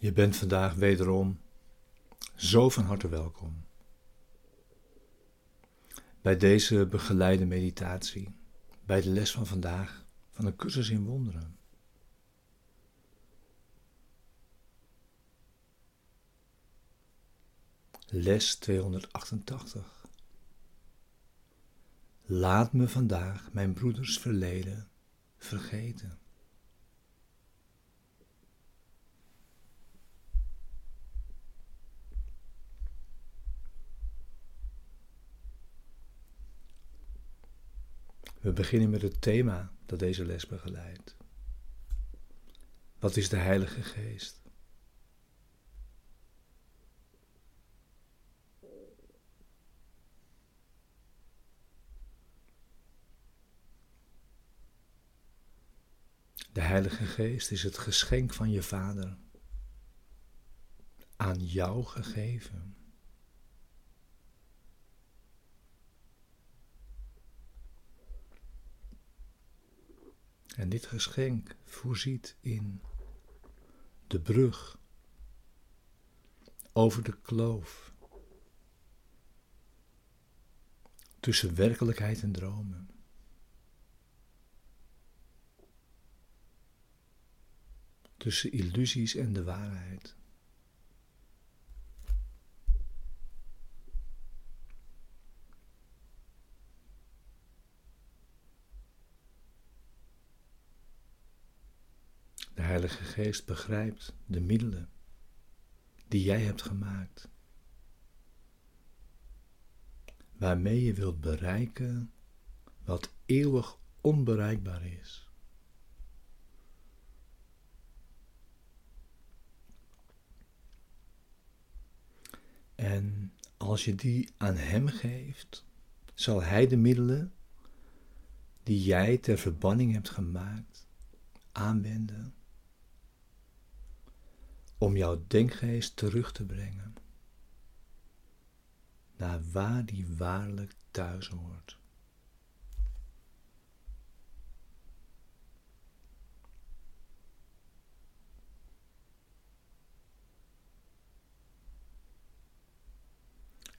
Je bent vandaag wederom zo van harte welkom bij deze begeleide meditatie, bij de les van vandaag van een cursus in wonderen. Les 288. Laat me vandaag mijn broeders verleden vergeten. We beginnen met het thema dat deze les begeleidt. Wat is de Heilige Geest? De Heilige Geest is het geschenk van je Vader, aan jou gegeven. En dit geschenk voorziet in de brug over de kloof tussen werkelijkheid en dromen. Tussen illusies en de waarheid. De Heilige Geest begrijpt de middelen die jij hebt gemaakt, waarmee je wilt bereiken wat eeuwig onbereikbaar is. En als je die aan Hem geeft, zal Hij de middelen die jij ter verbanning hebt gemaakt aanwenden om jouw denkgeest terug te brengen naar waar die waarlijk thuis hoort.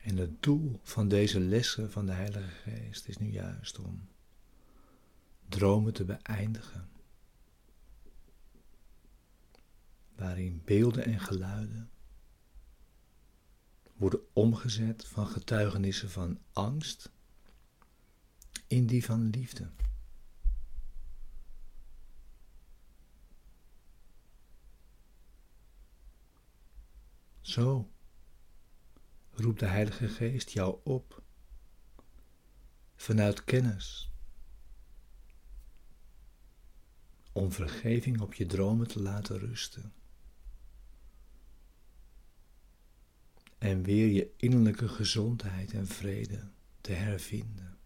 En het doel van deze lessen van de Heilige Geest is nu juist om dromen te beëindigen. Waarin beelden en geluiden worden omgezet van getuigenissen van angst in die van liefde. Zo roept de Heilige Geest jou op vanuit kennis om vergeving op je dromen te laten rusten. En weer je innerlijke gezondheid en vrede te hervinden.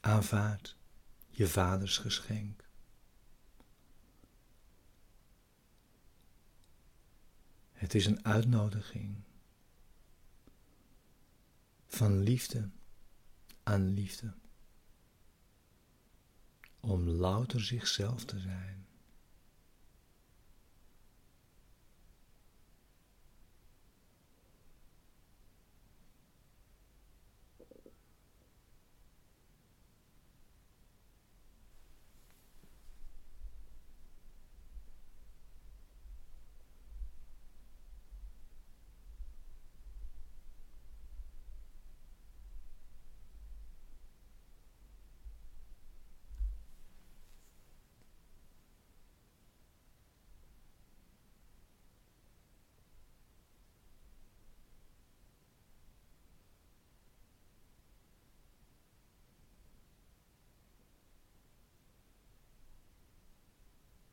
Aanvaard je vaders geschenk. Het is een uitnodiging van liefde aan liefde om louter zichzelf te zijn.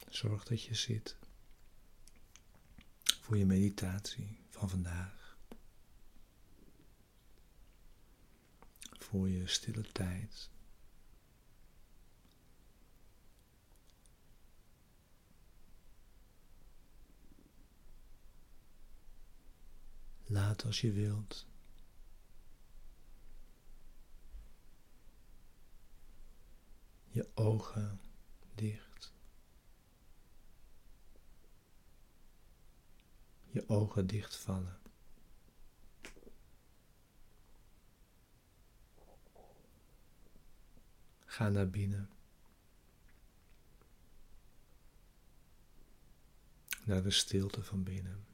Zorg dat je zit voor je meditatie van vandaag. Voor je stille tijd. Laat als je wilt ogen dicht. Je ogen dichtvallen. Ga naar binnen. Naar de stilte van binnen.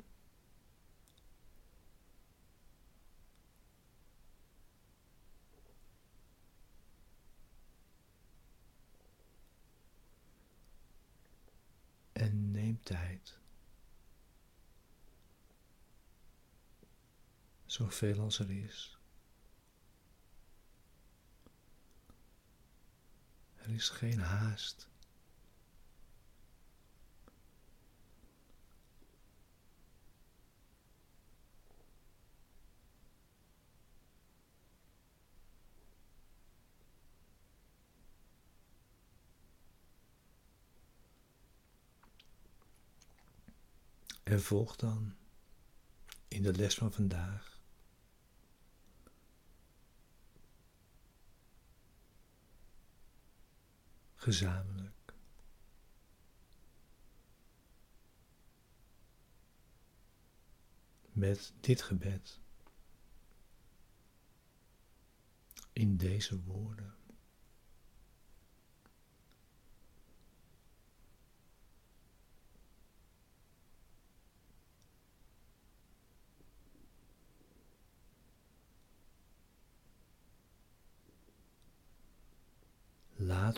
En neem tijd. Zoveel als er is. Er is geen haast. En volg dan in de les van vandaag gezamenlijk met dit gebed in deze woorden.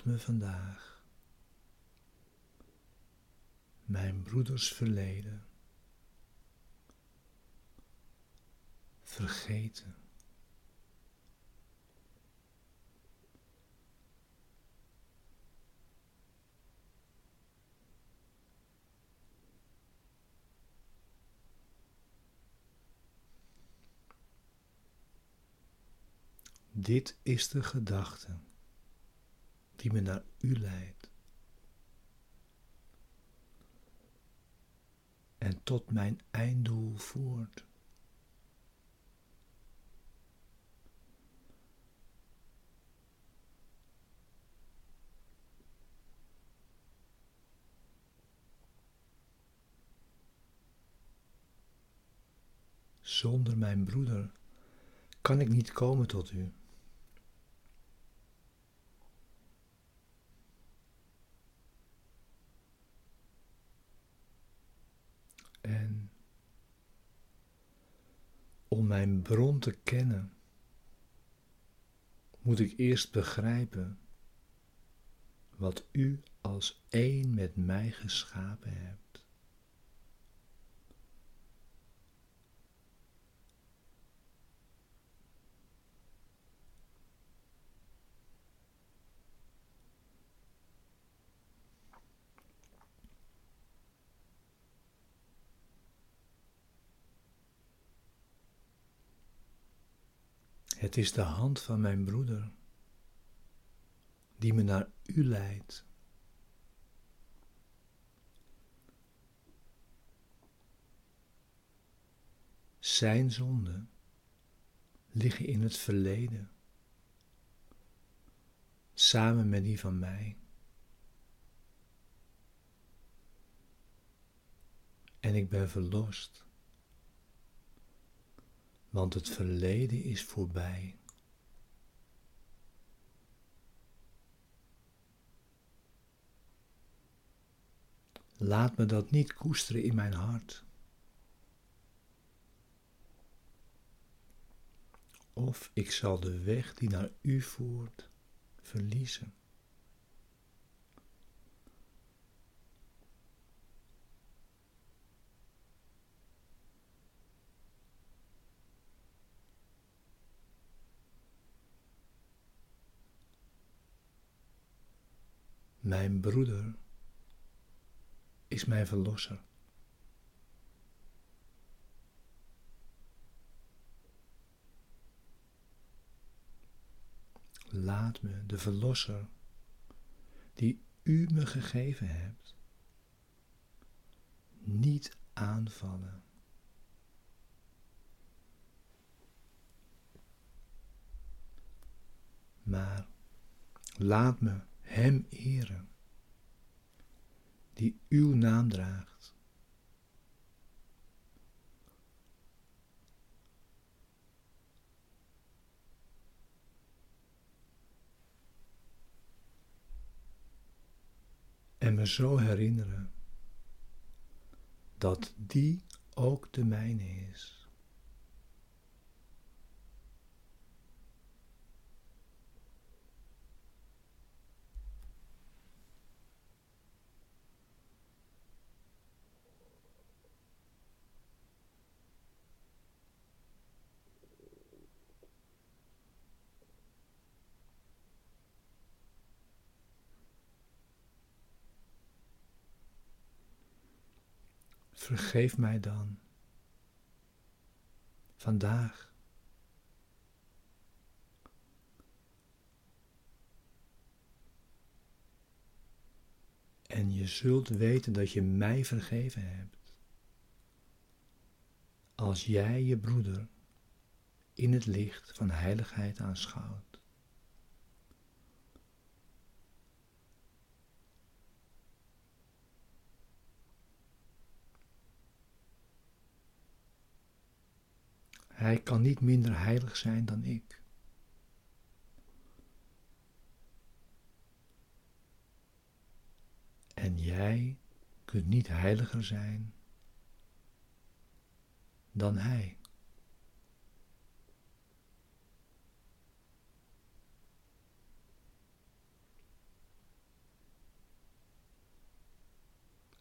Me vandaag. Mijn broeders verleden. Vergeten. Dit is de gedachte die me naar u leidt. En tot mijn einddoel voert. Zonder mijn broeder kan ik niet komen tot u. En om mijn bron te kennen, moet ik eerst begrijpen wat u als één met mij geschapen hebt. Het is de hand van mijn broeder die me naar u leidt. Zijn zonden liggen in het verleden, samen met die van mij. En ik ben verlost want het verleden is voorbij. Laat me dat niet koesteren in mijn hart. Of ik zal de weg die naar u voert verliezen. Mijn broeder is mijn verlosser. Laat me de verlosser die u me gegeven hebt niet aanvallen. Maar laat me Hem eren, die uw naam draagt. En me zo herinneren dat die ook de mijne is. Vergeef mij dan vandaag. En je zult weten dat je mij vergeven hebt. Als jij je broeder in het licht van heiligheid aanschouwt. Hij kan niet minder heilig zijn dan ik. En jij kunt niet heiliger zijn dan Hij.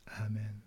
Amen.